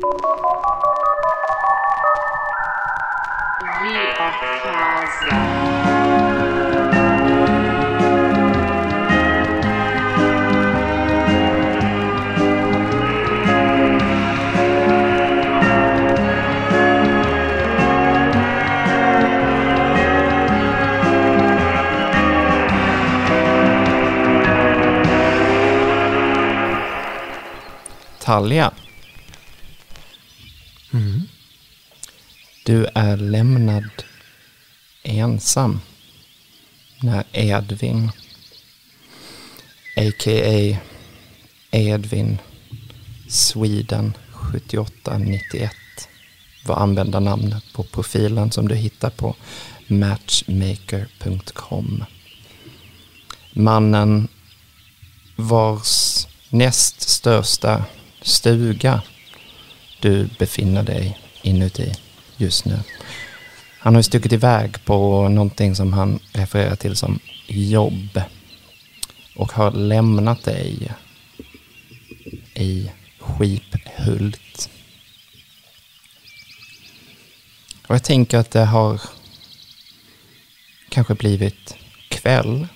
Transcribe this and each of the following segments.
Via casa. Talja. Du är lämnad ensam när Edvin, a.k.a. Edvin Sweden 7891 var användarnamnet på profilen som du hittar på matchmaker.com. Mannen vars näst största stuga du befinner dig inuti just nu. Han har ju stuckit iväg på någonting som han refererar till som jobb och har lämnat dig i Skiphult. Och jag tänker att det har kanske blivit kväll.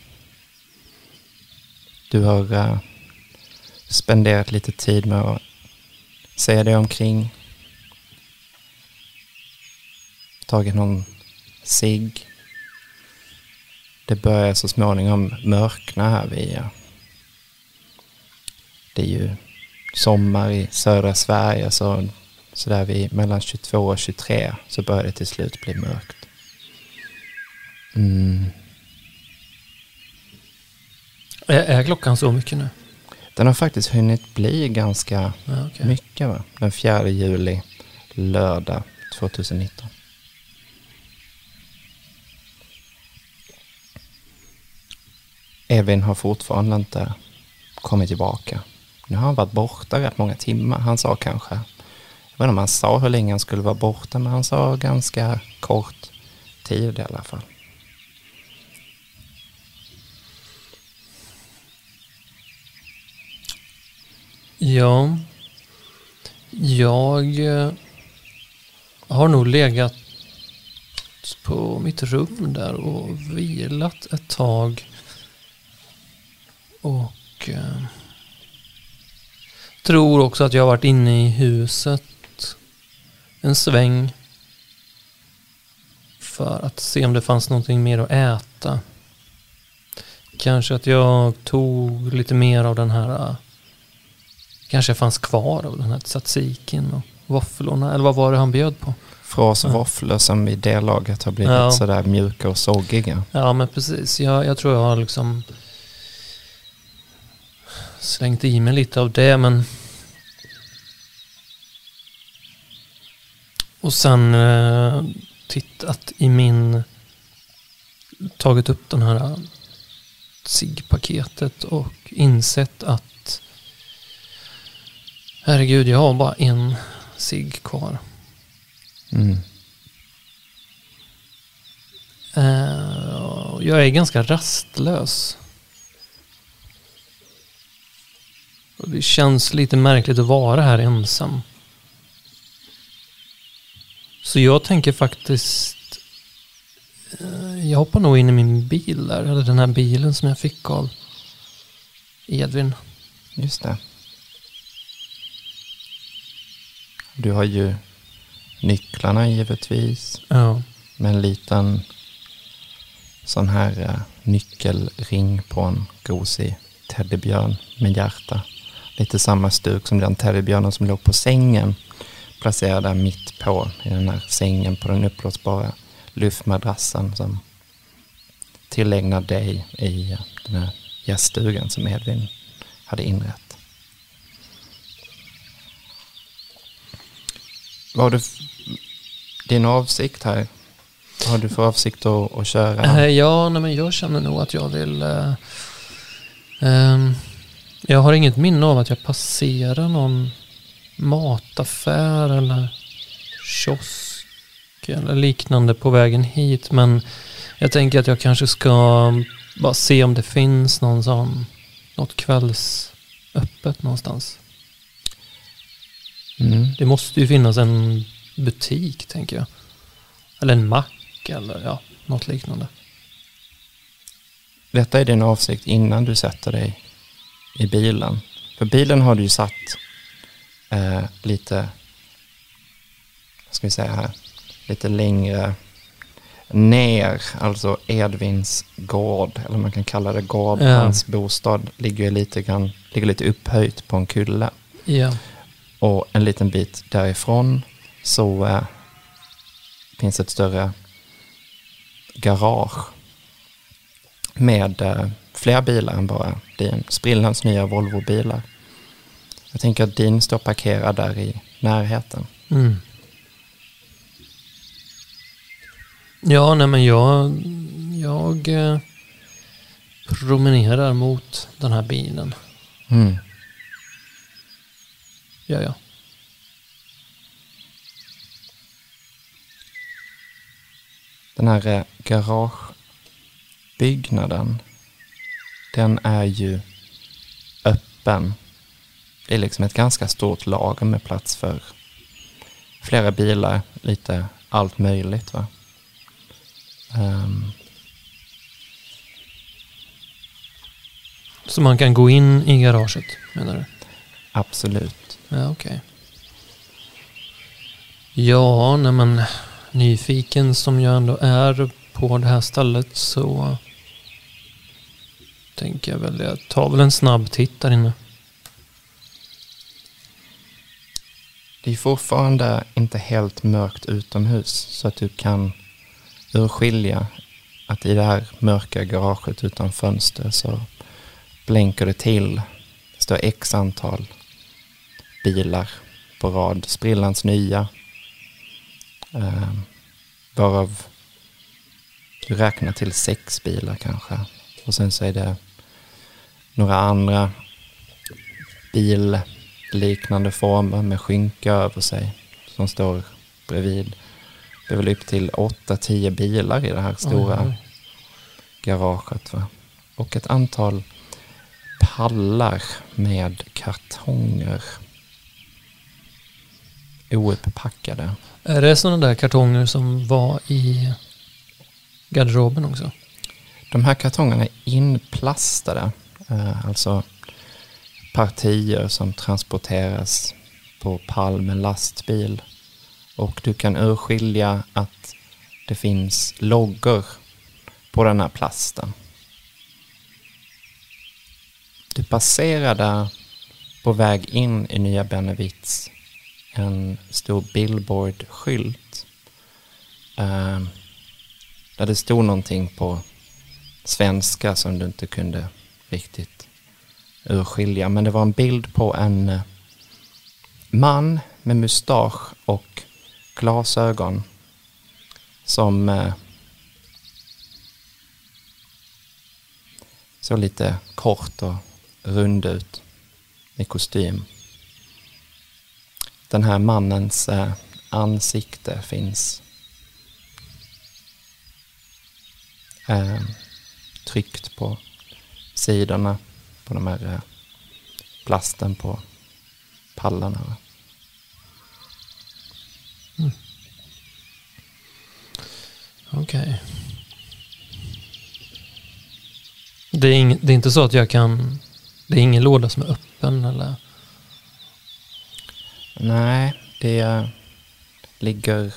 Du har uh, spenderat lite tid med att se dig omkring. Tagit någon cigg. Det börjar så småningom mörkna här eh, Det är ju sommar i södra Sverige så, så där vid mellan 22 och 23 så börjar det till slut bli mörkt. Mm. Är, är klockan så mycket nu? Den har faktiskt hunnit bli ganska Ja, okej. mycket va? Den 4 juli, lördag 2019. Evin har fortfarande inte kommit tillbaka. Nu har han varit borta rätt många timmar. Han sa kanske, jag vet inte om han sa hur länge han skulle vara borta, men han sa ganska kort tid i alla fall. Ja, jag eh, har nog legat på mitt rum där och vilat ett tag. Och eh, tror också att jag har varit inne i huset en sväng. För att se om det fanns någonting mer att äta. Kanske att jag tog lite mer av den här eh, kanske fanns kvar av den här tzatzikin och våfflorna. Eller vad var det han bjöd på? Fras Ja. som i det laget har blivit Ja. sådär mjuka och soggiga. Ja, men precis. Jag, jag tror jag har liksom slängt i mig lite av det, men... Och sen eh, tittat i min... Tagit upp den här SIG-paketet och insett att herregud, jag har bara en SIG kvar. Mm. Eh, jag är ganska rastlös. Och det känns lite märkligt att vara här ensam. Så jag tänker faktiskt... eh, jag hoppar nog in i min bil där. Eller den här bilen som jag fick av Edvin. Just det. Du har ju nycklarna givetvis. Ja. Med en liten sån här eh, nyckelring på en gosig teddybjörn med hjärta. Lite samma stuk som den teddybjörnen som låg på sängen. Placerad där mitt på i den här sängen på den uppblåsbara luftmadrassen som tillägnad dig i den här gäststugan som Edvin hade inrett. Vad har du din avsikt här? Vad har du för avsikt att, att köra? Eh, ja, nej, men jag känner nog att jag vill... eh, ehm, jag har inget minne av att jag passerar någon mataffär eller kiosk eller liknande på vägen hit. Men jag tänker att jag kanske ska bara se om det finns någon sån, något kvällsöppet någonstans. Mm. Det måste ju finnas en butik, tänker jag. Eller en mack eller ja, något liknande. Detta är din avsikt innan du sätter dig i bilen. För bilen har du ju satt eh, lite, vad ska vi säga här, lite längre ner, alltså Edvins gård, eller man kan kalla det gård. Ja. Hans bostad ligger lite, grann, ligger lite upphöjt på en kulle. Ja. Och en liten bit därifrån så eh, finns ett större garage med eh, fler bilar än bara din sprillans nya Volvo-bilar. Jag tänker att din står parkerad där i närheten. Mm. Ja, nej men jag, jag eh, promenerar mot den här bilen. Mm. Ja, ja. Den här eh, garagebyggnaden, den är ju öppen. Det är liksom ett ganska stort lager med plats för flera bilar, lite allt möjligt. Va? Ehm, Så man kan gå in i garaget, menar du? absolut. Ja, okej. Ja, nej men nyfiken som jag ändå är på det här stället så tänker jag väl, jag tar väl en snabb titt där inne. Det är fortfarande inte helt mörkt utomhus så att du kan urskilja att i det här mörka garaget utan fönster så blänker det till. Det står x antal bilar på rad, sprillans nya. Eh, varav du räknar till sex bilar kanske. Och sen så är det några andra billiknande former med skynke över sig som står bredvid. Det är väl upp till åtta, tio bilar i det här stora oj. garaget. Va? Och ett antal pallar med kartonger. Ouppackade. Är det sådana där kartonger som var i garderoben också? De här kartongerna är inplastade. Eh, alltså partier som transporteras på pall med lastbil. Och du kan urskilja att det finns loggor på den här plasten. Du passerade på väg in i Nya Benevits en stor billboard-skylt. eh, där det stod någonting på svenska som du inte kunde riktigt urskilja. Men det var en bild på en eh, man med mustasch och glasögon som eh, såg lite kort och rund ut i kostym. Den här mannens eh, ansikte finns eh, tryckt på sidorna på de här eh, plasten på pallarna. va. Okej. Det, är ing- det är inte så att jag kan... Det är ingen låda som är öppen eller... Nej, det ligger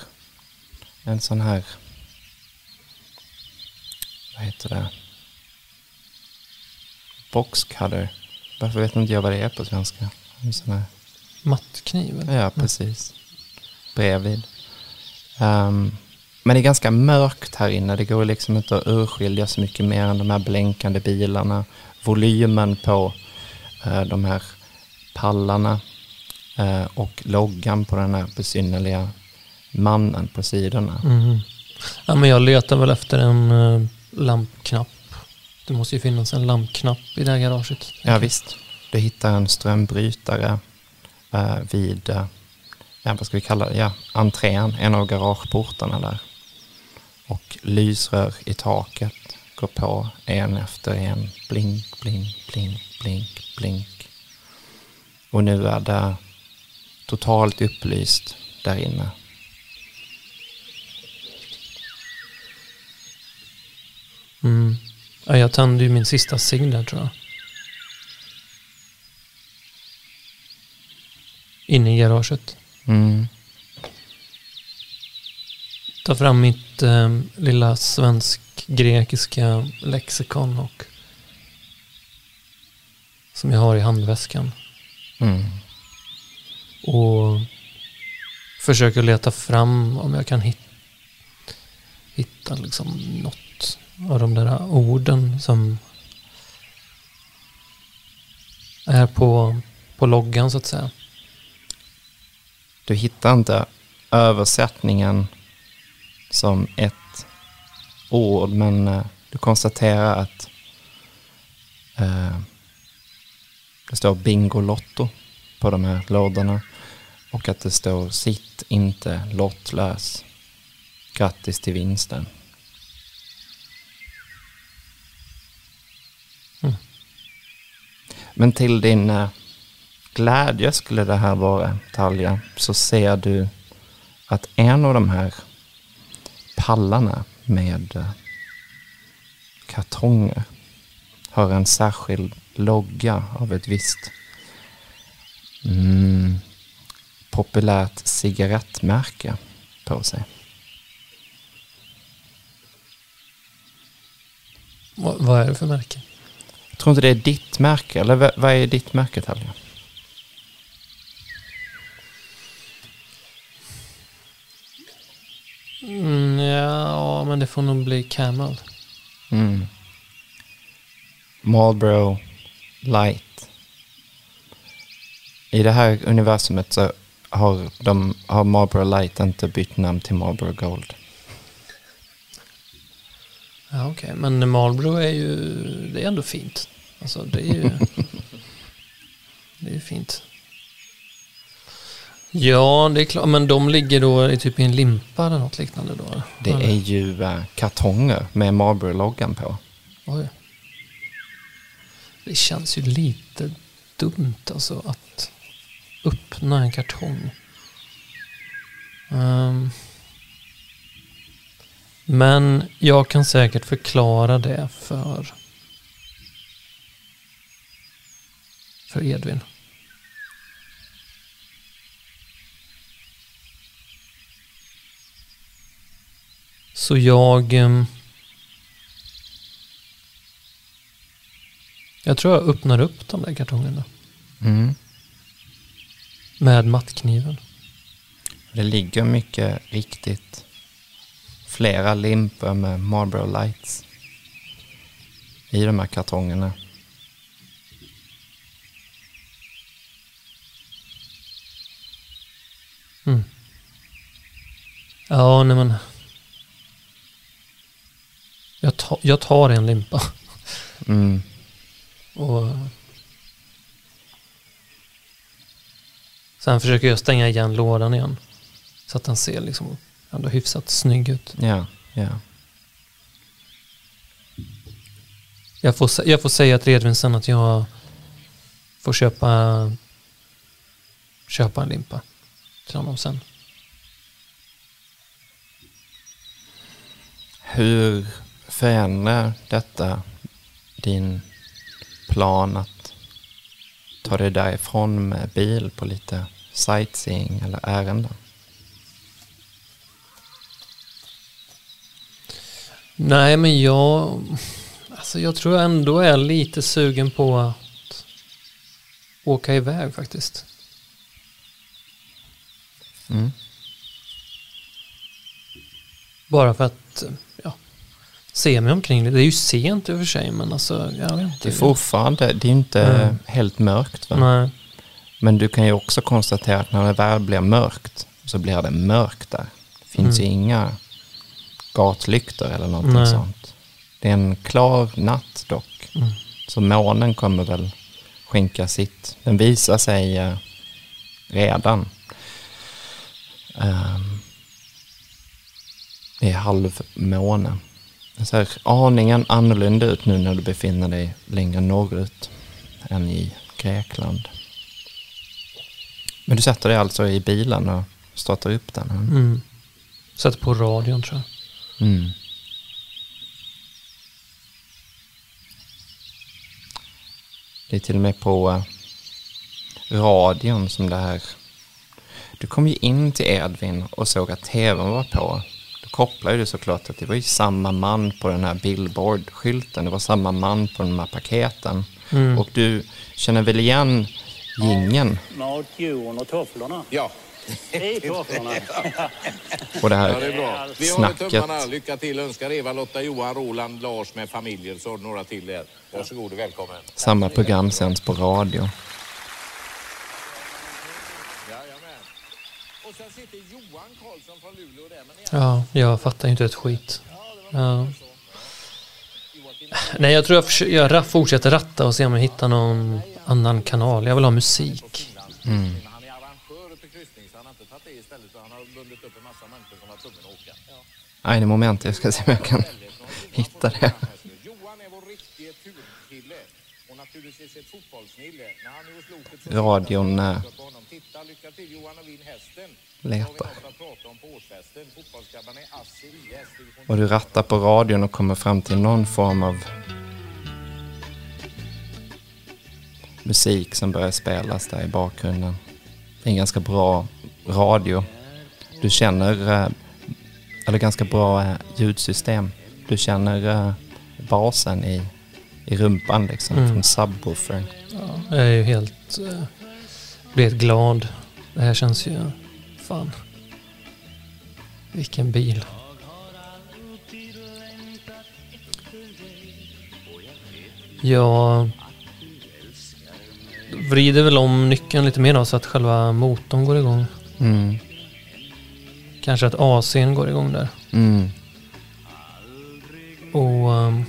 en sån här... Vad heter det? Boxcutter. Varför vet inte jag vad det är på svenska? En sån här Mattkniv? Ja, precis. Bredvid. Ehm, men det är ganska mörkt här inne. Det går liksom inte att urskilja så mycket mer än de här blänkande bilarna. Volymen på eh, de här pallarna eh, och loggan på den här besynnerliga mannen på sidorna. Mhm. Ja, men jag letar väl efter en eh, lampknapp. Det måste ju finnas en lampknapp i det här garaget. Ja, visst. Du hittar en strömbrytare eh, vid, eh, ja, vad ska vi kalla det, ja, entrén, en av garageportarna där. Och lysrör i taket går på en efter en. Blink, blink, blink, blink, blink. Och nu är det totalt upplyst där inne. Mm. Ja, jag tände ju min sista cigg där tror jag. Inne i garaget. Mm. Ta fram mitt eh, lilla svensk-grekiska lexikon och som jag har i handväskan. Mm. Och försöker leta fram om jag kan hit, hitta liksom något av de där orden som är på, på loggan så att säga. Du hittar inte översättningen som ett ord, men eh, du konstaterar att eh, det står Bingolotto på de här lådorna och att det står Sitt inte lottlös. Grattis till vinsten. Men till din eh, glädje skulle det här vara, Talja, så ser du att en av de här pallarna med eh, kartonger har en särskild logga av ett visst mm, populärt cigarettmärke på sig. Vad, vad är det för märke? Tror inte det är ditt märke, eller vad vad är ditt märke Talja? Mm, ja, men det får nog bli Camel. Mm. Marlboro Light. I det här universumet så har, de, har Marlboro Light inte bytt namn till Marlboro Gold. Ja, okej. Men Marlboro är ju, det är ändå fint. Alltså det är ju, det är ju fint. Ja, det är klart. Men de ligger då i typ i en limpa eller något liknande då? Det är ju eh, kartonger med Marlboro-loggan på. Oj. Det känns ju lite dumt alltså att öppna en kartong. Ehm. men jag kan säkert förklara det för för Edvin. Så jag... ehm, Jag tror jag öppnar upp de där kartongerna Mm. med mattkniven. Det ligger mycket riktigt flera limpor med Marlboro Lights i de här kartongerna. Mm. Ja, nej men. Jag, ta, jag tar en limpa Mm. och sen försöker jag stänga igen lådan igen. Så att den ser liksom ändå hyfsat snygg ut. Ja, ja. Jag får, jag får säga till Edvin sen att jag får köpa, köpa en limpa till honom sen. Hur förändrar detta din plan att ta dig därifrån med bil på lite sightseeing eller ärenden? Nej, men jag... Alltså jag tror jag ändå är lite sugen på att åka iväg faktiskt. Mm. Bara för att ja, se mig omkring. Det är ju sent i och för sig, men alltså jag vet inte. Det är fortfarande, det är inte Mm. helt mörkt va? Nej, Men du kan ju också konstatera att när det väl blir mörkt så blir det mörkt där. Det finns Mm. ju inga gatlyktor eller någonting Nej. sånt. Det är en klar natt dock. Mm. Så månen kommer väl skänka sitt. Den visar sig eh, redan. Det är halvmåne. Det ser aningen annorlunda ut nu när du befinner dig längre norrut än i Grekland. Men du sätter dig alltså i bilen och startar upp den? Mm. Sätter på radion tror jag. Mm. Det är till och med på eh, radion som det här... Du kom ju in till Edvin och såg att tvn var på. Då kopplade du såklart att det var ju samma man på den här billboard-skylten. Det var samma man på de här paketen. Mm. Och du känner väl igen gingen Mat, Jon och tofflorna. Ja, I tofflorna. och det ja, här det är bra. Vi har snacket. tummarna. Lycka till. Önskar Eva, Lotta, Johan, Roland, Lars med familjer. Så har du några till där. Varsågod och välkommen. Samma program sänds på radio. Och sen sitter Johan Karlsson från Luleå där. Men Ja, jag fattar ju inte ett skit. Ja. Nej, jag tror jag, försöker, jag fortsätter ratta och se om jag hittar någon annan kanal. Jag vill ha musik. Mm. han är arrangör uppe i kryssning så han har inte tagit det istället. utan Han har bundit upp en massa människor som var tvungna att åka. Nej, det är momentet. Jag ska se om jag kan hitta det. Johan är vår riktige turkille och naturligtvis ett fotbollsnille. När han är hos Loket så Radion eh, på honom. Titta, lycka till Johan och vinn hästen. division Och du rattar på radion och kommer fram till någon form av musik som börjar spelas där i bakgrunden. Det är en ganska bra radio. Du känner, eh, eller ganska bra eh, ljudsystem. Du känner eh, basen i, i rumpan liksom Mm. från subwoofern. Ja, jag är ju helt... Blir helt glad. Det här känns ju... Fan. Vilken bil. Jag vrider väl om nyckeln lite mer då så att själva motorn går igång. Mm. Kanske att AC'n går igång där. Mm. Och... ehm,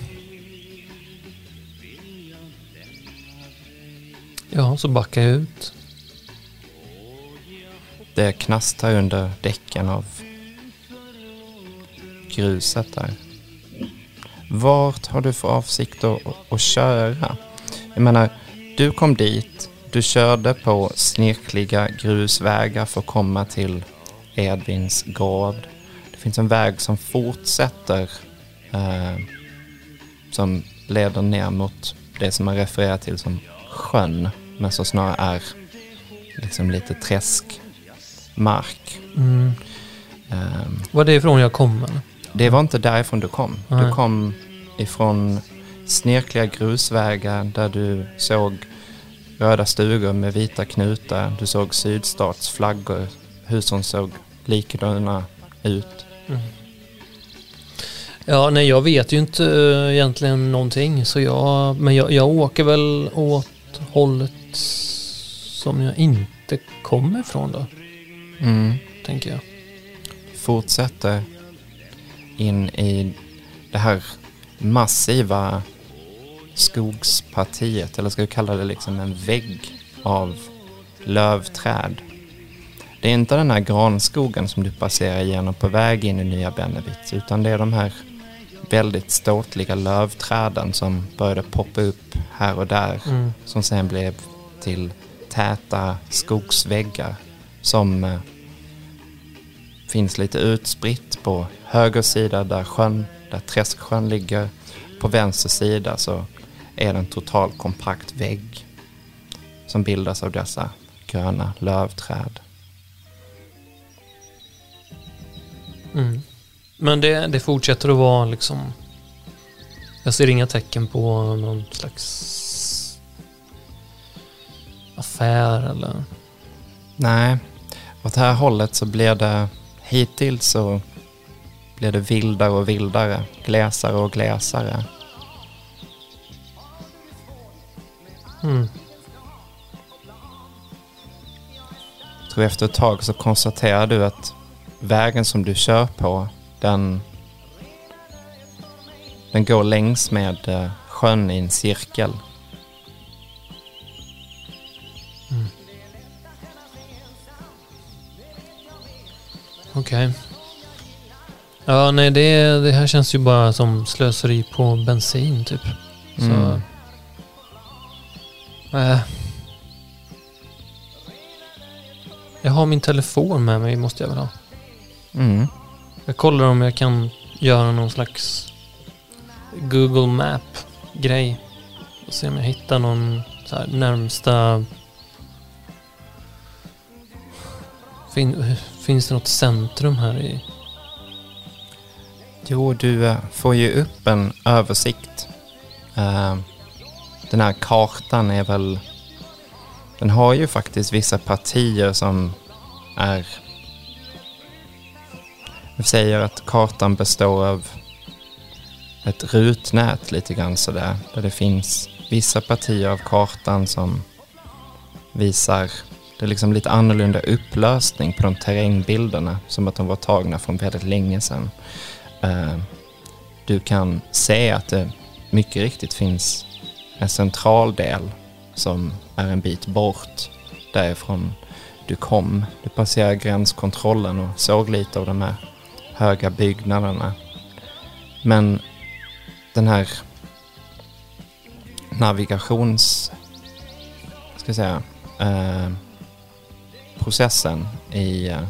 ja, så backar jag ut. Det knastrar under däcken av gruset där. Vart har du för avsikt att, att köra? Jag menar, du kom dit, du körde på snirkliga grusvägar för att komma till Edvins gård. Det finns en väg som fortsätter eh, som leder ner mot det som man refererar till som sjön, men som snarare är liksom lite träsk träskmark. Mm. Ehm, Var det ifrån jag kom eller? det var inte därifrån du kom. Du Nej. kom ifrån snirkliga grusvägar där du såg röda stugor med vita knutar. Du såg sydstatsflaggor. Husen såg likadana ut. Ja, nej jag vet ju inte eh, egentligen någonting. Så jag, men jag, jag åker väl åt hållet som jag inte kommer ifrån då, Mm. tänker jag. Fortsätter in i det här massiva skogspartiet. Eller ska vi kalla det liksom en vägg av lövträd. Det är inte den här granskogen som du passerar igenom på väg in i Nya Bennevitz. Utan det är de här väldigt ståtliga lövträden som började poppa upp här och där. Mm. Som sen blev till täta skogsväggar som eh, finns lite utspritt på höger sida där sjön, där Träsksjön ligger. På vänster sida så är det en total kompakt vägg som bildas av dessa gröna lövträd. Mm. Men det, det fortsätter att vara liksom... Jag ser inga tecken på någon slags affär eller... Nej, åt det här hållet så blir det hittills så blir det vildare och vildare, glesare och glesare. Mm. Jag tror efter ett tag så konstaterar du att vägen som du kör på, den, den går längs med eh, sjön i en cirkel. Okej. Ja, nej det, det här känns ju bara som slöseri på bensin typ. Så... Mm. Äh. Jag har min telefon med mig, måste jag väl ha. Mm. Jag kollar om jag kan göra någon slags Google Map-grej. Och se om jag hittar någon närmsta... Fin, finns det något centrum här i... Jo, du eh, får ju upp en översikt. Eh, den här kartan är väl... Den har ju faktiskt vissa partier som är... Vi säger att kartan består av ett rutnät lite grann sådär. Där det finns vissa partier av kartan som visar det är liksom lite annorlunda upplösning på de terrängbilderna. Som att de var tagna från väldigt länge sedan. Eh, du kan se att det mycket riktigt finns en central del som är en bit bort därifrån du kom. Du passerar gränskontrollen och såg lite av de här höga byggnaderna. Men den här navigations... Ska jag säga... Eh, processen i eh,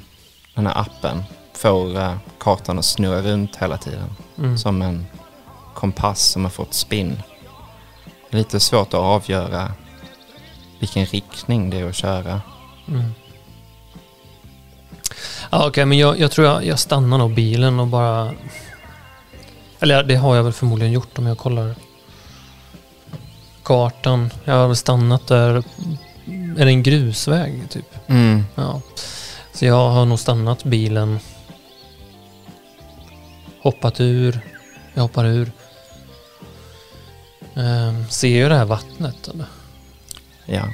den här appen får eh, kartan att snurra runt hela tiden. Mm. Som en kompass som har fått spinn. Lite svårt att avgöra vilken riktning det är att köra. Mm. Ja, Okej, men jag, jag tror jag, jag stannar nog bilen och bara... Eller det har jag väl förmodligen gjort om jag kollar kartan. Jag har väl stannat där. Är det en grusväg typ? Mm. Ja. Så jag har nog stannat bilen. Hoppat ur. Jag hoppar ur. Ehm, ser jag det här vattnet eller? Ja.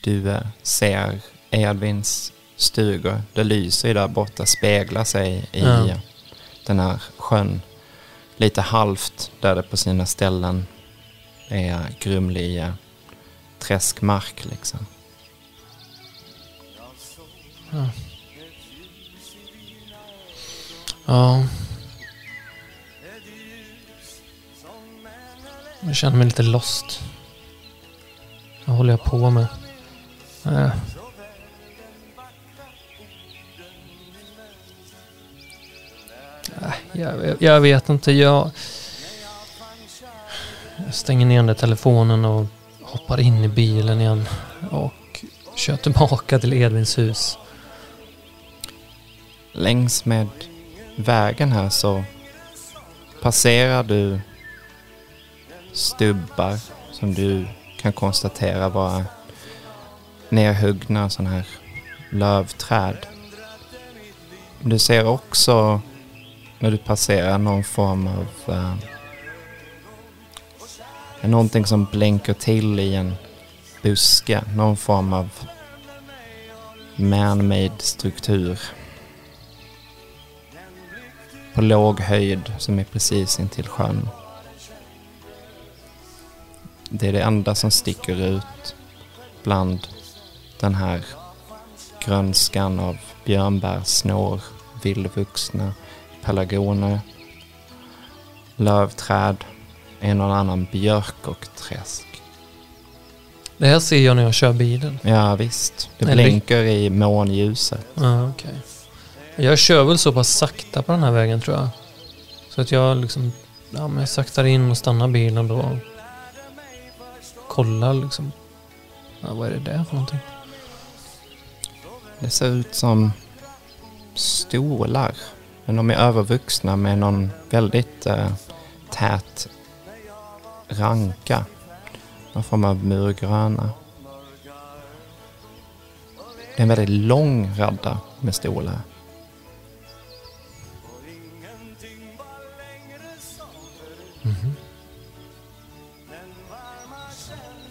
Du eh, ser Edvins stugor. Det lyser ju där borta, speglar sig i Ja. eh, den här sjön. Lite halvt där det på sina ställen är grumlig eh, träskmark liksom. Ja. Jag känner mig lite lost. Vad håller jag på med? Eh. Äh, Jag, jag vet inte. Jag, jag stänger ner den där telefonen och hoppar in i bilen igen. Och kör tillbaka till Edvins hus. Längs med vägen här så passerar du stubbar som du kan konstatera vara nerhuggna sådana här lövträd. Du ser också när du passerar någon form av uh, någonting som blänker till i en buske. Någon form av man-made struktur på låg höjd som är precis intill sjön. Det är det enda som sticker ut bland den här grönskan av björnbärssnår, vildvuxna pelargoner, lövträd, en och annan björk och träsk. Det här ser jag när jag kör bilen. Ja visst, det Eller- blänker i månljuset. Ja, okej. Jag kör väl så pass sakta på den här vägen tror jag. Så att jag liksom, ja men jag saktar in och stannar bilen då. Kollar liksom. Ja, vad är det där för någonting? Det ser ut som stolar. Men de är övervuxna med någon väldigt eh, tät ranka. Någon form av murgröna. Det är en väldigt lång radda med stolar. Mhm.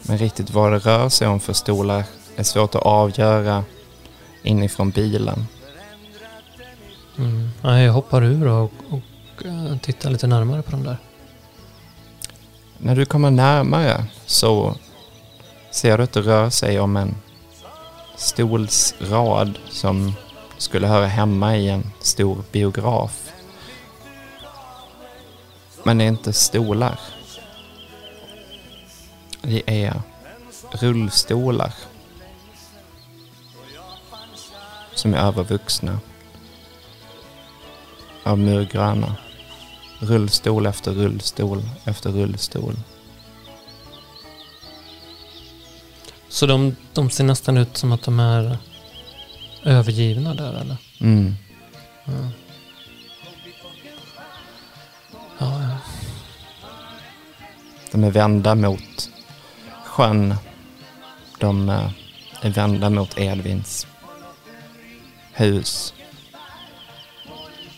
Men riktigt vad det rör sig om för stolar är svårt att avgöra inifrån bilen. Mm. Jag hoppar ur och, och eh, tittar lite närmare på de där. När du kommer närmare så ser du att det rör sig om en stolsrad som skulle höra hemma i en stor biograf. Men det är inte stolar. Det är rullstolar. som är övervuxna. Av murgröna. Rullstol efter rullstol efter rullstol. Så de, de ser nästan ut som att de är övergivna där eller? Mm. Ja. Ja, ja. De är vända mot sjön. De eh, är vända mot Edvins hus.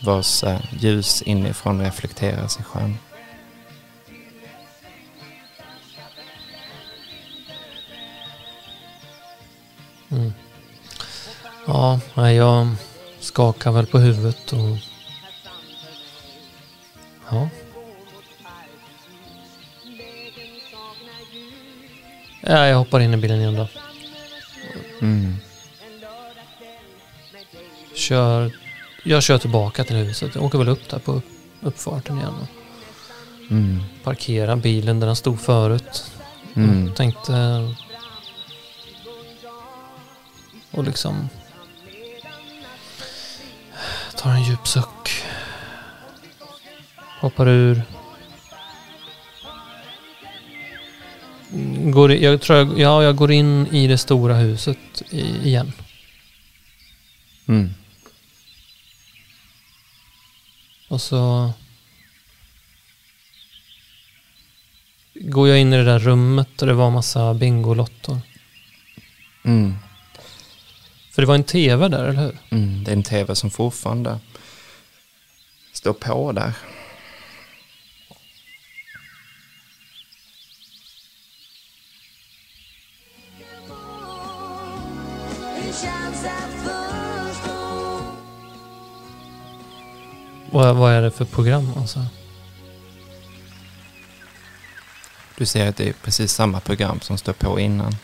Vars eh, ljus inifrån reflekteras i sjön. Mm. Ja, jag skakar väl på huvudet och... Ja. Ja, jag hoppar in i bilen igen då. Mm. Kör, jag kör tillbaka till huset. Jag åker väl upp där på upp- uppfarten igen. Och Mm. parkerar bilen där den stod förut. Mm. Tänkte... Och liksom... Tar en djup suck. Hoppar ur. Går, i- jag tror jag, ja, jag går in i det stora huset i, igen. Mm. Och så... Går jag in i det där rummet och det var massa Bingolottor. Mm. För det var en tv där, eller hur? Mm. Det är en tv som fortfarande står på där. Vad, vad är det för program alltså? Du ser att det är precis samma program som står på innan.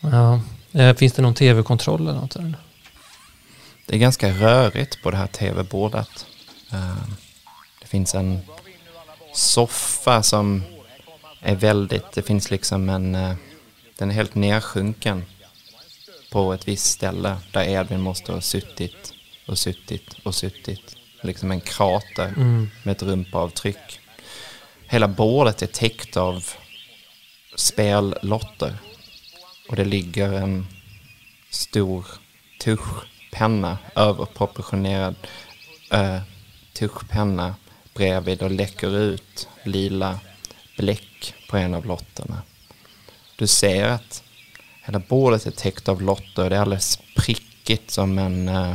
Ja. Eh, Finns det någon tv-kontroll eller något? Eller? Det är ganska rörigt på det här tv-bordet. Eh, Det finns en soffa som är väldigt, det finns liksom en, eh, den är helt nedsjunken på ett visst ställe där Edvin måste ha suttit och suttit och suttit. Liksom en krater Mm. med ett rumpavtryck. Hela bordet är täckt av spellotter. Och det ligger en stor tuschpenna, överproportionerad äh, tuschpenna bredvid och läcker ut lila bläck på en av lotterna. Du ser att hela bordet är täckt av lotter. Det är alldeles prickigt som en äh,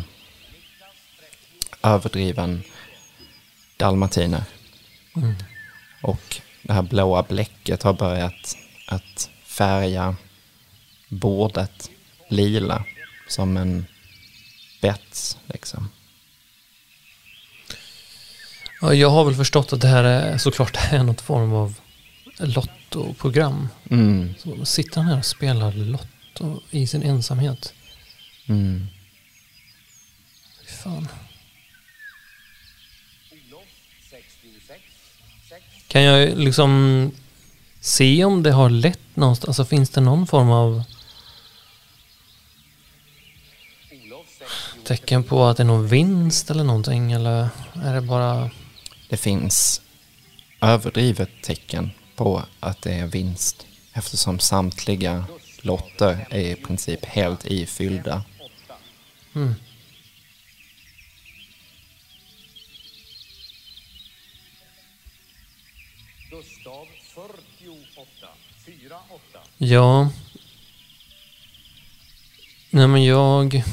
överdriven dalmatiner. Mm. Och det här blåa bläcket har börjat att färga bordet lila som en bets liksom. Ja, jag har väl förstått att det här är såklart är något form av lottoprogram. Mm, Så sitter han här och spelar lotto i sin ensamhet. mm. Fy fan. Kan jag liksom se om det har lett någonstans? Alltså finns det någon form av tecken på att det är någon vinst eller någonting? Eller är det bara... Det finns överdrivet tecken på att det är vinst eftersom samtliga lotter är i princip helt ifyllda. Mm. Gustav 48. 48. Ja. Nej men jag...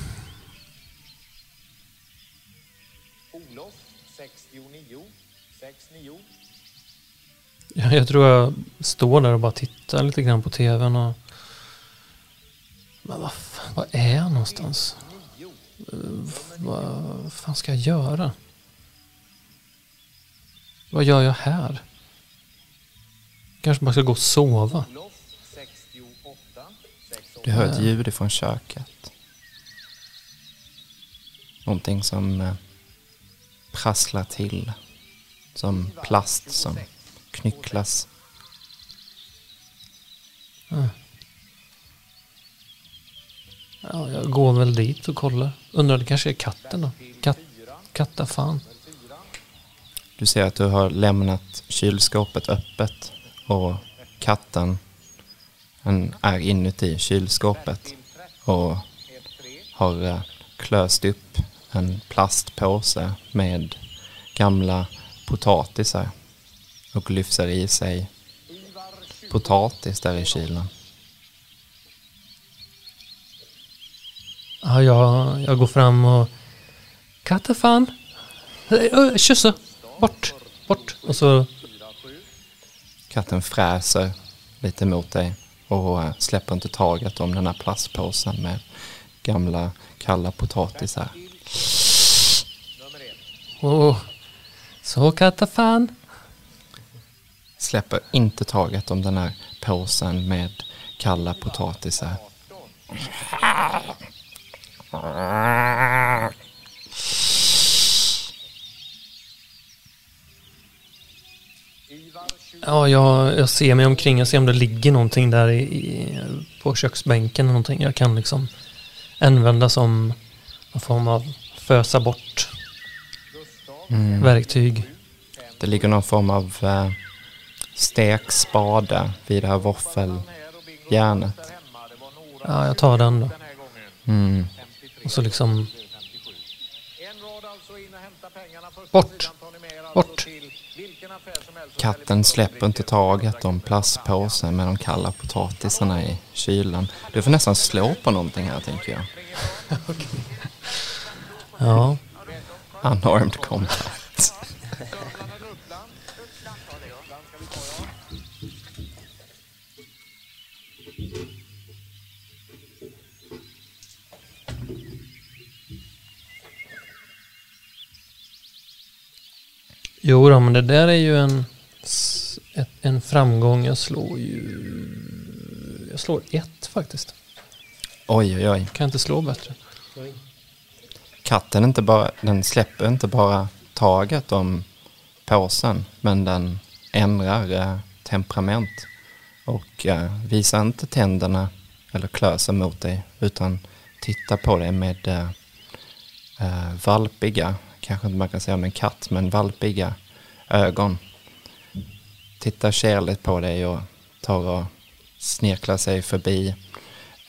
Olof 69. 69. Jag, jag tror jag står där och bara tittar lite grann på tvn och... Men vad, fan, vad är jag någonstans? Eh, vad fan ska jag göra? Vad gör jag här? Kanske bara ska gå och sova. Du hör ett ljud ifrån köket. Någonting som eh, prasslar till. Som plast som knycklas. Ja, jag går väl dit och kollar. Undrar det kanske är katten då? Katt, katta fan. Du ser att du har lämnat kylskåpet öppet och katten den är inuti kylskåpet och har eh, klöst upp en plastpåse med gamla potatisar och lyfter i sig potatis där i kylen. Ja, jag, jag går fram och... Katta fan. Äh, Kyssa. Bort. Bort. Och så... Katten fräser lite mot dig och släpper inte taget om den här plastpåsen med gamla kalla potatisar. Åh. Så katta fan. Släpper inte taget om den här påsen med kalla potatisar. Ja, jag, jag ser mig omkring. Jag ser om det ligger någonting där i, i, på köksbänken. eller Någonting jag kan liksom använda som någon form av fösa bort Mm. verktyg. Det ligger någon form av eh, stekspade vid det här våffeljärnet. Ja, jag tar den då. Mm. Och så liksom Bort. Bort. Katten släpper inte taget om plastpåsen med de kalla potatisarna i kylen. Du får nästan slå på någonting här tänker jag. Ja, Unarmed combat. Jo då, men det där är ju en, en framgång. Jag slår ju... Jag slår ett faktiskt. Oj, oj, oj. Kan inte slå bättre. Katten inte bara, den släpper inte bara taget om påsen, men den ändrar eh, temperament och eh, visar inte tänderna eller klöser mot dig, utan tittar på dig med eh, eh, valpiga, kanske inte man kan säga om en katt, men valpiga ögon. Tittar kärligt på dig och tar och snirklar sig förbi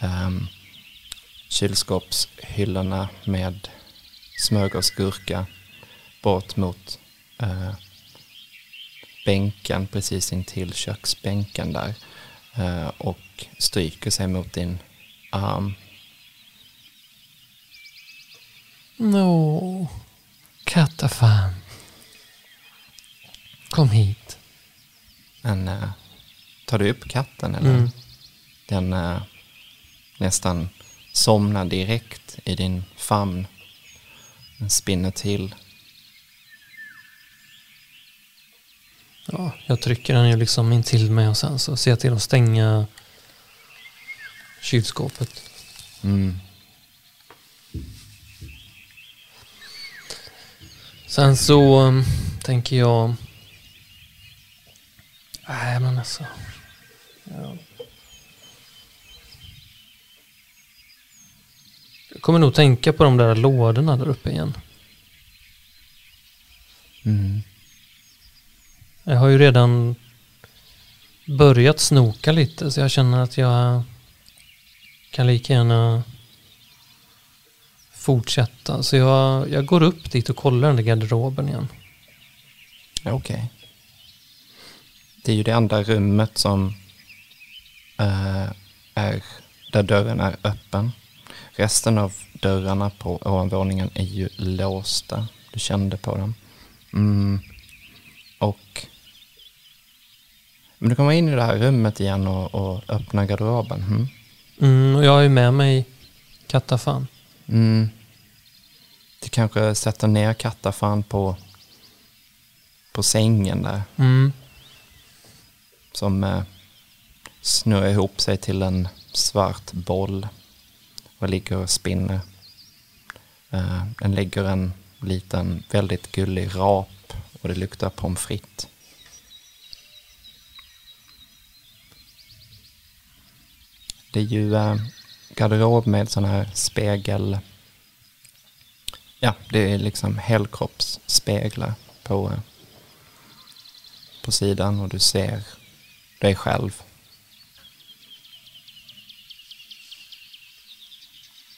um, kylskåpshyllorna med smörgåsgurka bort mot uh, bänken precis intill köksbänken där uh, och stryker sig mot din arm. Nå, kattafan. Kom hit. Men, eh, tar du upp katten eller? Mm. Den eh, nästan somnar direkt i din famn. Den spinner till. Ja, jag trycker den ju liksom in till mig och sen så ser jag till att stänga kylskåpet. Mm. Sen så um, tänker jag... Nej men alltså. Ja. Jag kommer nog tänka på de där lådorna där uppe igen. Mm. Jag har ju redan börjat snoka lite så jag känner att jag kan lika gärna fortsätta. Så jag, jag går upp dit och kollar den där garderoben igen. Okej. Det är ju det andra rummet som eh, är där dörren är öppen. Resten av dörrarna på ovanvåningen är ju låsta. Du kände på dem. Mm. Och men du kommer in i det här rummet igen och, och öppnar garderoben. Mm. Mm, och jag har ju med mig kattafan. Mm. Du kanske sätter ner kattafan på, på sängen där. Mm. som eh, snurrar ihop sig till en svart boll och ligger och spinner. Eh, den ligger en liten väldigt gullig rap och det luktar pommes frites. Det är ju eh, garderob med sån här spegel. Ja, det är liksom helkroppsspeglar på, på sidan och du ser dig själv.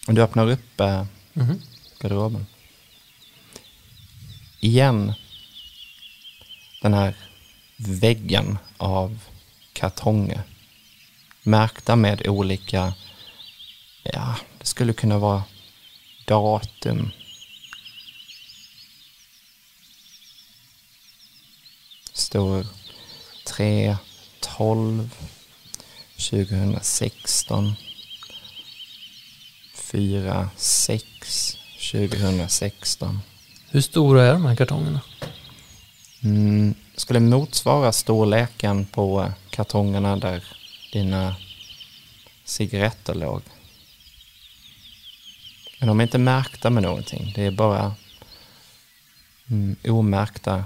Och du öppnar upp eh, Mhm. garderoben. Igen den här väggen av kartonger. Märkta med olika, ja, det skulle kunna vara datum. Står 3, 12, 2016, 4, 6, 2016. Hur stora är de här kartongerna? Mm, skulle motsvara storleken på eh, kartongerna där dina cigaretter låg. Men de är inte märkta med någonting. Det är bara mm, omärkta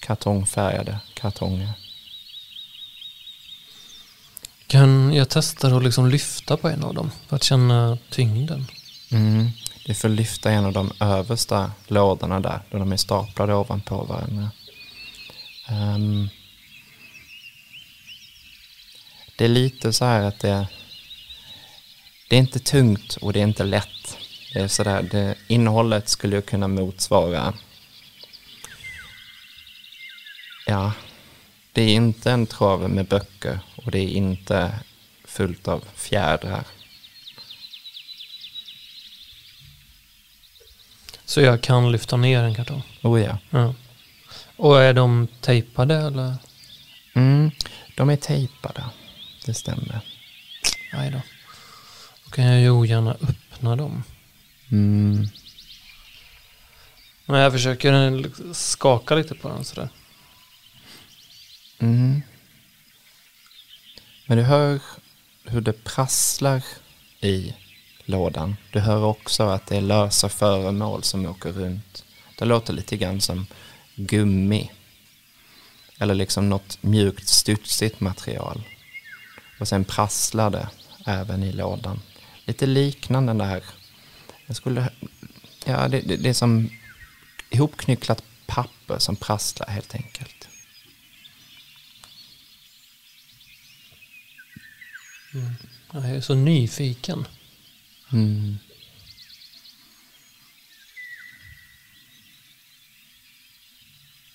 kartongfärgade kartonger. Kan jag testa att liksom lyfta på en av dem för att känna tyngden? Mm. Du får lyfta en av de översta lådorna där, där de är staplade ovanpå varandra. Ehm, det är lite så här att det, det är inte tungt och det är inte lätt. Det är så där, det, innehållet skulle ju kunna motsvara, ja, det är inte en trave med böcker och det är inte fullt av fjädrar. Så jag kan lyfta ner en kartong? Oh ja. Ja. Och är de tejpade eller? Mm, de är tejpade. Det stämmer. Nej då. Då kan jag ju ogärna öppna dem. Mm. Men jag försöker skaka lite på den sådär. Mm. Men du hör hur det prasslar i lådan. Du hör också att det är lösa föremål som åker runt. Det låter lite grann som gummi. Eller liksom något mjukt studsigt material. Och sen prasslar det även i lådan. Lite liknande där. Jag skulle... Ja, det, det, det är som ihopknycklat papper som prasslar helt enkelt. Jag är så nyfiken. Mm.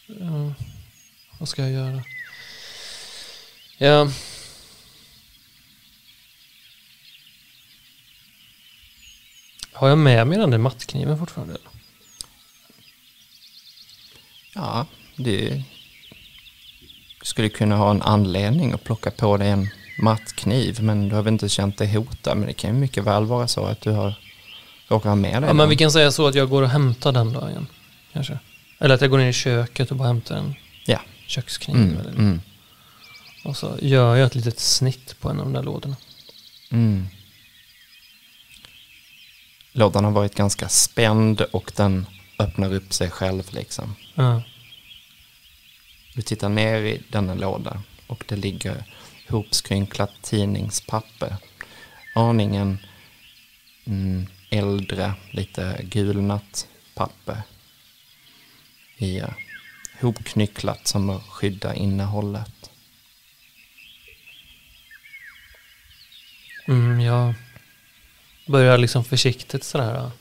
Ja. Vad ska jag göra? Ja. Har jag med mig den där mattkniven fortfarande? Eller? Ja, det skulle kunna ha en anledning att plocka på dig en mattkniv, men du har väl inte känt dig hotad. Men det kan ju mycket väl vara så att du har råkat ha med dig Ja, men den. vi kan säga så att jag går och hämtar den då igen. Kanske. Eller att jag går ner i köket och bara hämtar en Ja. kökskniv. Mm, eller, mm, Och så gör jag ett litet snitt på en av de där lådorna. mm. Lådan har varit ganska spänd och den öppnar upp sig själv liksom. Ja. Du tittar ner i denna låda och det ligger hopskrynklat tidningspapper. Aningen mm, äldre, lite gulnat papper. I eh, hopknycklat som att skydda innehållet. Mm, jag börjar liksom försiktigt sådär.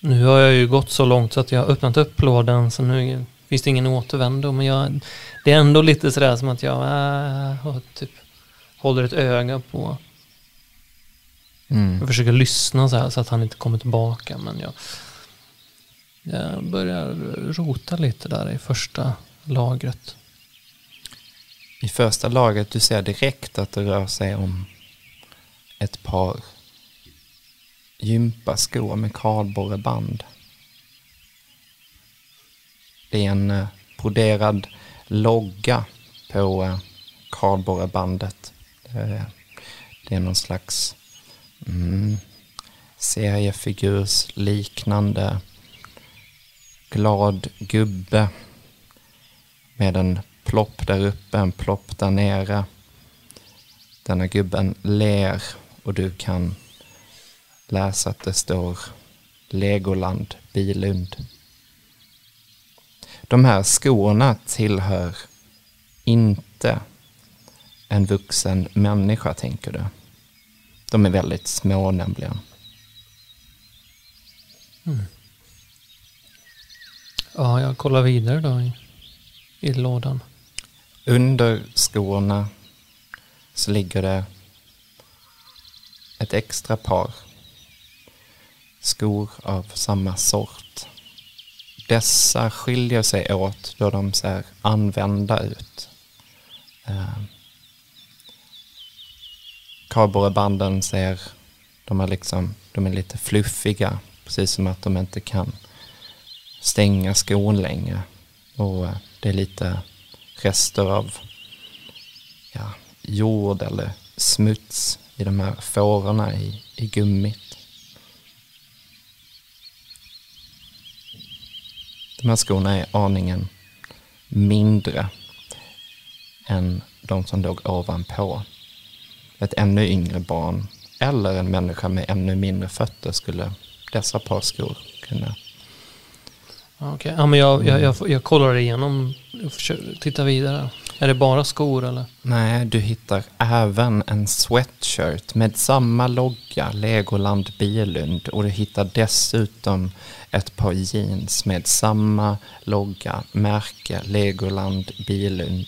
Nu har jag ju gått så långt så att jag har öppnat upp lådan så nu finns det ingen återvändo. Men jag, det är ändå lite sådär som att jag äh, typ håller ett öga på. Mm. Jag försöker lyssna så här så att han inte kommer tillbaka. Men jag, jag börjar rota lite där i första lagret. I första laget du ser direkt att det rör sig om ett par gympaskor med kardborreband. Det är en eh, broderad logga på eh, kardborrebandet. Det är, det är någon slags mm, seriefigursliknande glad gubbe med en plopp där uppe, en plopp där nere. Denna gubben ler och du kan läsa att det står Legoland Bilund. De här skorna tillhör inte en vuxen människa, tänker du. De är väldigt små nämligen. Ja, jag kollar vidare då i, i lådan. Under skorna så ligger det ett extra par skor av samma sort. Dessa skiljer sig åt då de ser använda ut. Eh, Kardborrebanden ser, de är liksom, de är lite fluffiga, precis som att de inte kan stänga skon länge. Och eh, det är lite rester av ja, jord eller smuts i de här fårorna i, i gummit. De här skorna är aningen mindre än de som låg ovanpå. Ett ännu yngre barn eller en människa med ännu mindre fötter skulle dessa par skor kunna Okej, ja, men jag, jag, jag, jag kollar igenom och försöker titta vidare. Är det bara skor eller? Nej, du hittar även en sweatshirt med samma logga, Legoland Bilund. Och du hittar dessutom ett par jeans med samma logga, märke, Legoland Bilund.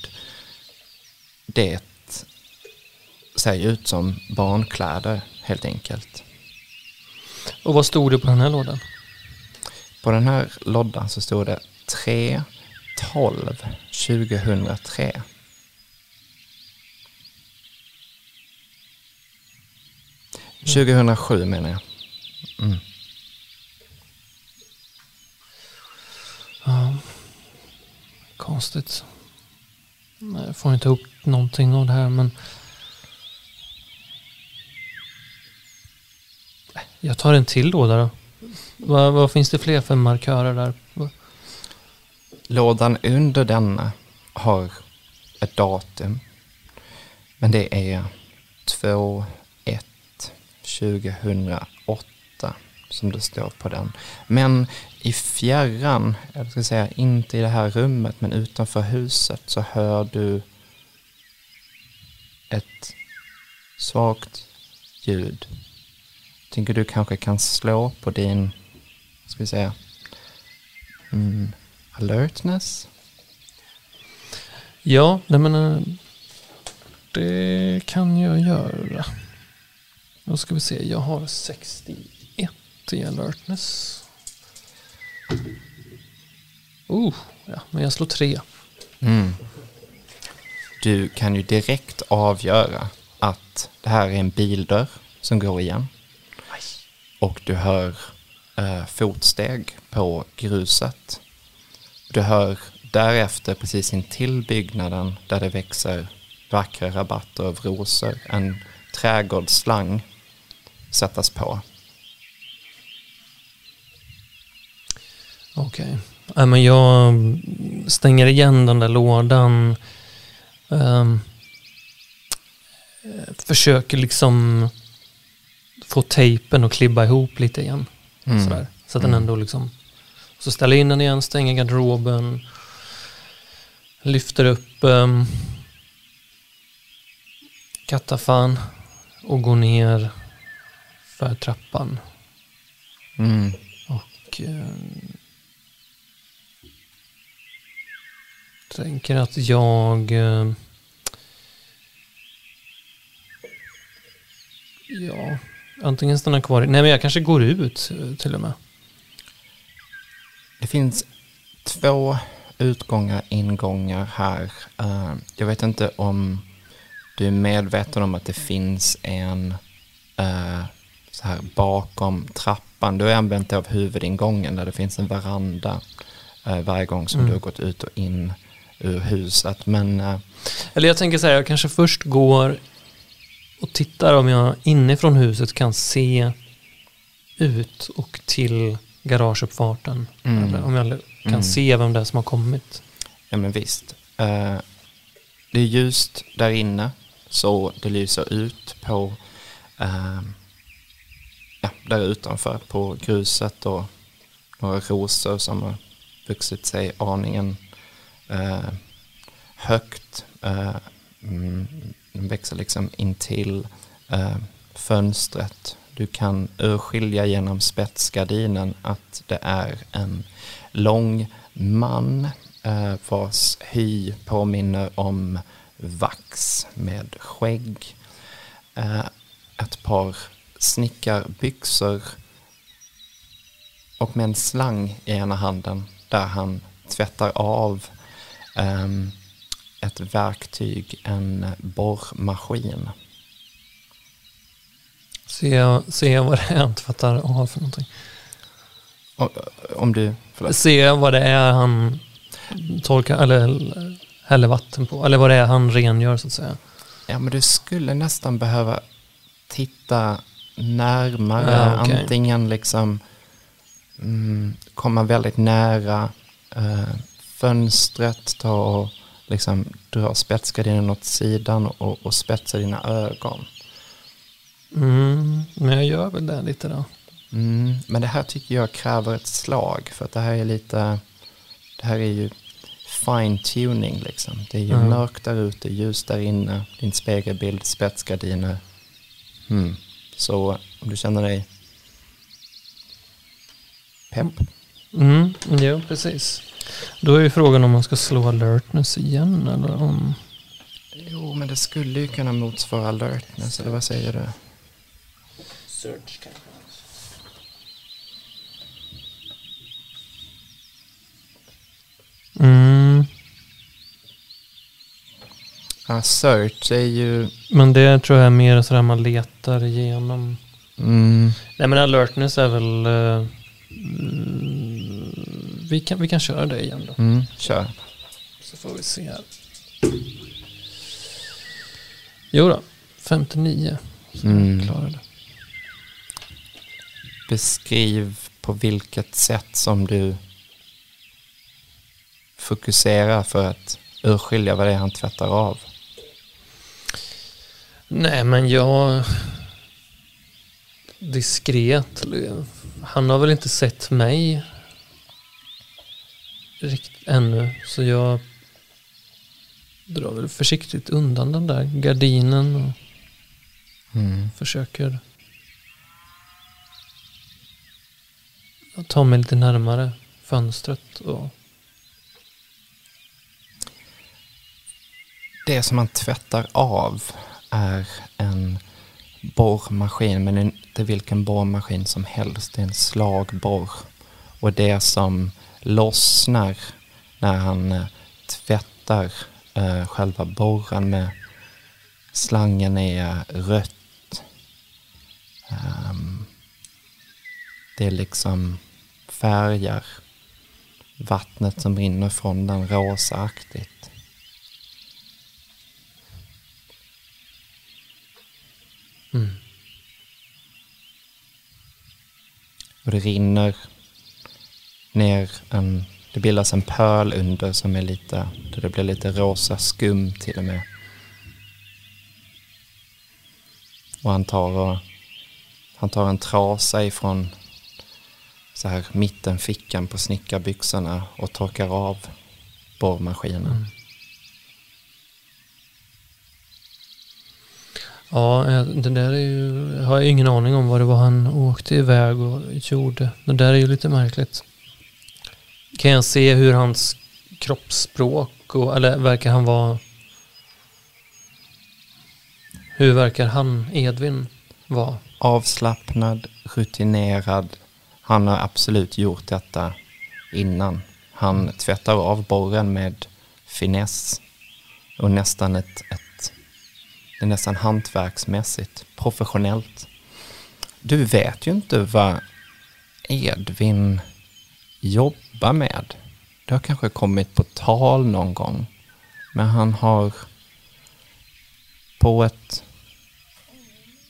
Det ser ut som barnkläder helt enkelt. Och vad stod det på den här lådan? På den här loddan så stod det 3 12 2003. Mm. 2007 menar jag. Mm. Ja. Konstigt. Jag får inte ihop någonting av det här men... Jag tar en till låda då. Vad, vad finns det fler för markörer där? Lådan under denna har ett datum. Men det är 2 1 2008 som det står på den. Men i fjärran, jag ska säga inte i det här rummet men utanför huset så hör du ett svagt ljud. Tänker du kanske kan slå på din, ska vi säga, mm, alertness? Ja, nej men... eh, Det kan jag göra. Då ska vi se, jag har 61 i alertness. Oh, ja, men jag slår tre. Mm. Du kan ju direkt avgöra att det här är en bildörr som går igen. Och du hör eh, fotsteg på gruset. Du hör därefter precis intill byggnaden där det växer vackra rabatter av rosor en trädgårdsslang sättas på. Okej. Nej, men jag stänger igen den där lådan. Eh, försöker liksom få tejpen att klibba ihop lite igen. Mm. Sådär. Så att den ändå liksom... Så ställer in den igen, stänger garderoben. Lyfter upp um, kattafan och går ner för trappan. Mm. Och ehm, tänker att jag... ehm, ja, antingen stannar kvar. Nej, men jag kanske går ut eh, till och med. Det finns två utgångar, ingångar här. Eh, jag vet inte om du är medveten om att det finns en eh, så här bakom trappan. Du har använt dig av huvudingången där det finns en veranda eh, varje gång som Mm. du har gått ut och in ur huset. Men Eller jag tänker så här, jag kanske först går och tittar om jag inifrån huset kan se ut och till garageuppfarten. Mm. Eller om jag kan Mm. se vem det är som har kommit. Ja men visst. Eh, det är ljust där inne så det lyser ut på eh, ja, där utanför på gruset och några rosor som har vuxit sig aningen eh, högt. Mm, de växer liksom intill eh, fönstret. Du kan urskilja genom spetsgardinen att det är en lång man eh, vars hy påminner om vax med skägg. Eh, ett par snickarbyxor och med en slang i ena handen där han tvättar av ehm, ett verktyg, en borrmaskin. Ser jag vad det är han tvättar av för någonting? Och, Om du, förlåt. Jag vad det är han torkar, eller häller vatten på? Eller vad det är han rengör så att säga? Ja, men du skulle nästan behöva titta närmare. Ja, okej. Antingen liksom mm, komma väldigt nära eh, fönstret, ta och liksom dra spetsgardinen åt sidan och, och spetsa dina ögon. Mm, men jag gör väl det lite då. Mm, men det här tycker jag kräver ett slag för att det här är lite, det här är ju fine tuning liksom. Det är ju Mm. mörkt där ute, ljus där inne, din spegelbild, spetsgardiner. Mm. Så om du känner dig pepp. Mm, jo, precis. Då är ju frågan om man ska slå alertness igen eller om... Jo, men det skulle ju kunna motsvara alertness, eller vad säger du? Search kanske. Mm, Ja, search är ju... men det tror jag är mer sådär man letar igenom. Mm, Nej men alertness är väl... mm, vi, kan, vi kan köra det igen då. mm, kör. Så får vi se här. Jo då, 59. Så Mm. jag klarar det. Beskriv på vilket sätt som du fokuserar för att urskilja vad det är han tvättar av. Nej men jag... Diskret. Han har väl inte sett mig riktigt ännu. Så jag drar väl försiktigt undan den där gardinen och Mm. försöker ta mig lite närmare fönstret. Och, Det som man tvättar av är en borrmaskin, men inte vilken borrmaskin som helst. Det är en slagborr. Och det som lossnar när han eh, tvättar eh, själva borren med slangen är eh, rött. Um, det är liksom färgar vattnet som rinner från den rosaaktigt. mm. Och det rinner ner en, det bildas en pöl under som är lite, där det blir lite rosa skum till och med. Och han tar, och, han tar en trasa ifrån så här mittenfickan på snickarbyxorna och torkar av borrmaskinen. Ja, eh, det där är ju... Jag har ju ingen aning om vad det var han åkte iväg och gjorde. Det där är ju lite märkligt. Kan jag se hur hans kroppsspråk och... Eller verkar han vara... Hur verkar han, Edvin, vara? avslappnad, rutinerad. Han har absolut gjort detta innan. Han tvättar av borren med finess och nästan ett, ett det är nästan hantverksmässigt, professionellt. Du vet ju inte vad Edvin jobbar med. Det har kanske kommit på tal någon gång. Men han har på ett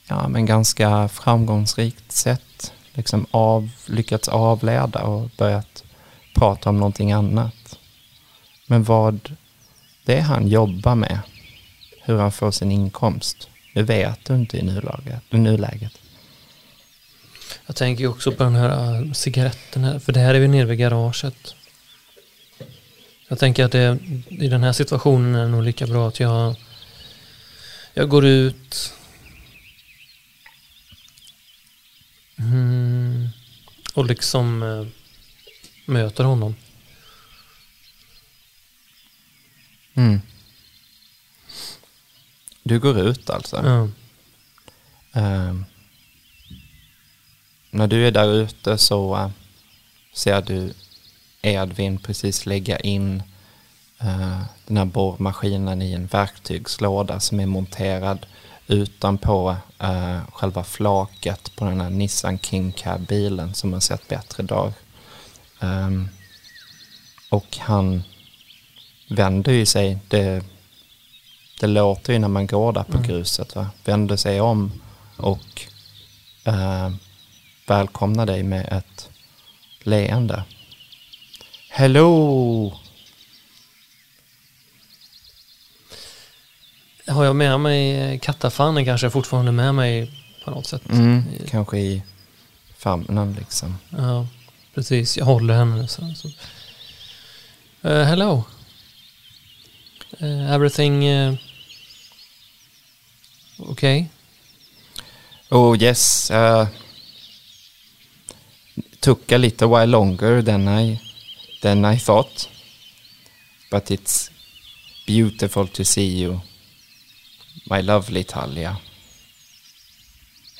ja, men ganska framgångsrikt sätt liksom av, lyckats avleda och börjat prata om någonting annat. Men vad det är han jobbar med, hur han får sin inkomst. Det vet du inte i nuläget. I nuläget. Jag tänker ju också på den här eh, cigaretten här, för det här är ju nere vid garaget. Jag tänker att det, i den här situationen är det nog lika bra att jag, jag går ut mm, och liksom eh, möter honom. Mm. Du går ut alltså? Ja. Ehm, när du är där ute så eh, ser du Edvin precis lägga in eh, den här borrmaskinen i en verktygslåda som är monterad utanpå uh, själva flaket på den här Nissan King Cab-bilen som har sett bättre dag. Ehm, och han vänder ju sig, det, det låter ju när man går där på gruset, va? vänder sig om och eh, välkomnar dig med ett leende. Hello! Har jag med mig kattafanen kanske fortfarande med mig på något sätt? Mm, I- kanske i famnen liksom. Ja, precis. Jag håller henne. Så, så. Eh, hello. Eh, everything uh, okay? Oh yes, uh, took a little while longer than I than I thought, but it's beautiful to see you, my lovely Talia.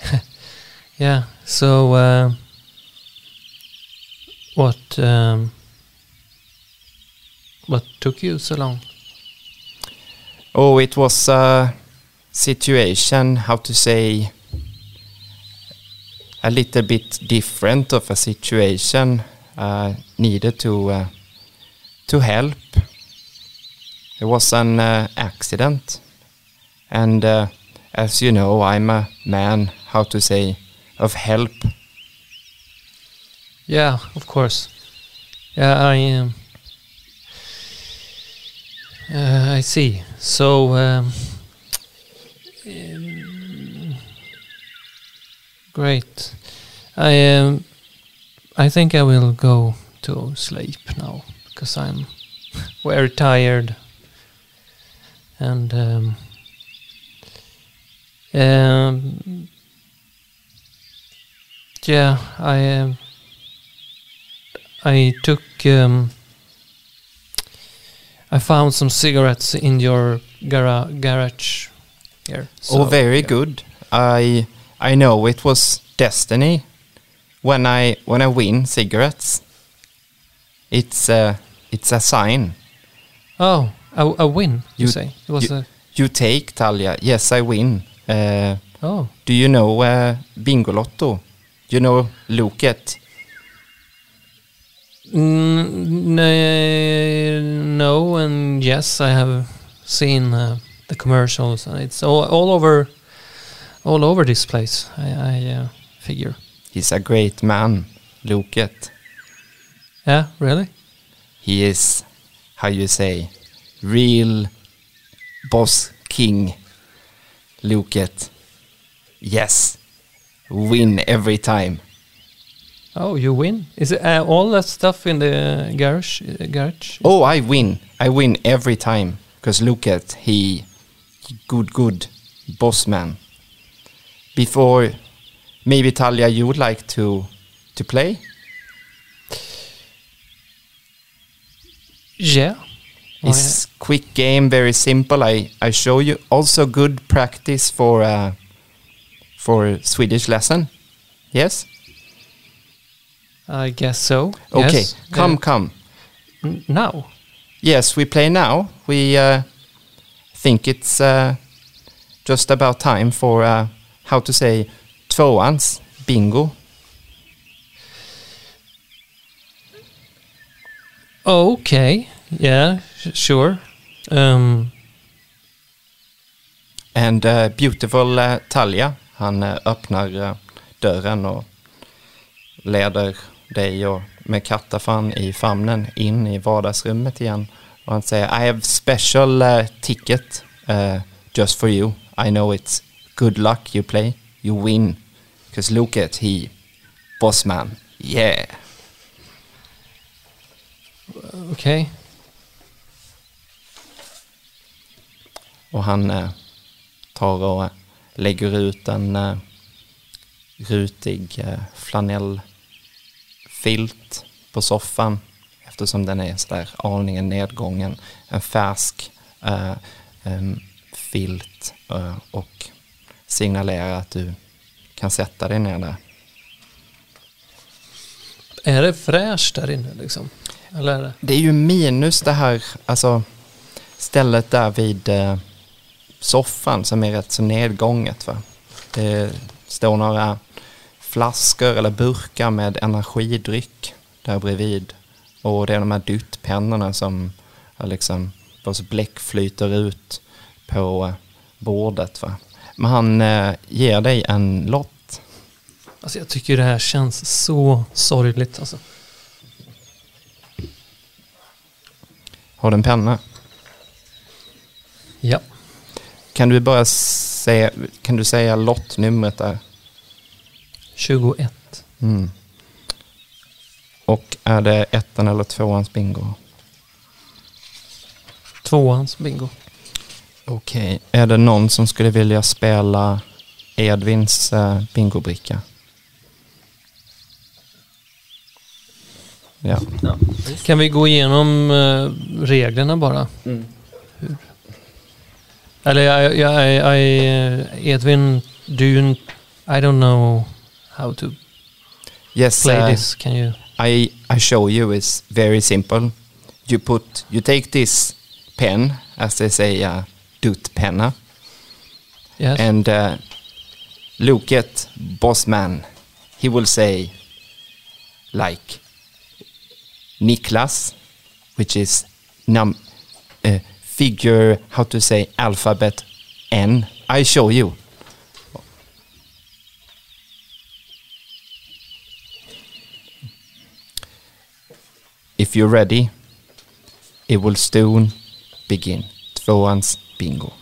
Yeah. So, uh, what um, what took you so long? Oh, it was a situation, how to say, a little bit different of a situation. Uh, needed to uh, to help. It was an uh, accident, and uh, as you know, I'm a man, how to say, of help. Yeah, of course. Yeah, I um, uh, I see. So, um, um, great. I um, I think I will go to sleep now because I'm very tired. And um, um, yeah, I um, I took um, I found some cigarettes in your gara- garage here. oh, very yeah. good. I I know it was destiny when I when I win cigarettes. It's a it's a sign. Oh, a, a win. You, You- say it was you- a You take Talia. Yes, I win. Uh, oh do you know uh, Bingolotto? You know Loket? N- n- no and yes I have seen uh, the commercials and it's all, all over all over this place. I, I uh, figure. He's a great man, Loket. Yeah, really. He is, how you say, real boss king, Loket. Yes, win every time. Oh, you win. Is it uh, all that stuff in the garage? Uh, garage? Oh, I win. I win every time. Because look at he, good, good boss man. Before, maybe Talia, you would like to to play? Yeah. It's quick game, very simple. I, I show you also good practice for uh, for Swedish lesson. Yes. I guess so. Okay. Yes. Come, Uh, come. now. Yes, we play now. We uh, think it's uh, just about time for uh, how to say tvåans bingo. Okay. Yeah. Sure. Um. And uh, beautiful uh, Talia, han uh, öppnar uh, dörren och leder dig och med kattafan i famnen in i vardagsrummet igen. Och han säger I have special uh, ticket uh, just for you. I know it's good luck you play, you win. Cause look at he, boss man, yeah. Okej. Och han eh, tar och eh, lägger ut en eh, rutig eh, flanellfilt på soffan eftersom den är sådär aningen nedgången. En färsk eh, em, filt eh, och signalerar att du kan sätta dig ner där. Är det fräscht där inne liksom? Eller är det? Det är ju minus det här, alltså stället där vid eh, soffan som är rätt så nedgånget. Va? Det står några flaskor eller burkar med energidryck där bredvid. Och det är de här duttpennorna som liksom, vars bläck flyter ut på eh, bordet. Va? Men han eh, ger dig en lott. Alltså jag tycker det här känns så sorgligt alltså. Har du en penna? Ja. Kan du bara säga, kan du säga lottnumret där? 21. Mm. Och är det ettan eller tvåans bingo? Tvåans bingo. Okej. Är det någon som skulle vilja spela Edvins eh, bingobricka? Ja. Kan vi gå igenom eh, reglerna bara? Mm. Eller jag, jag, Edvin, do you, I don't know how to Yes, play uh, this. Can you? I, I show you It's very simple. You put, you take this pen, as they say, uh, duttpenna, Yes. and uh, look at boss man. He will say, like, Niklas, which is num uh, figure, how to say, alphabet N. I show you. If you're ready, it will soon begin. Tvåans bingo.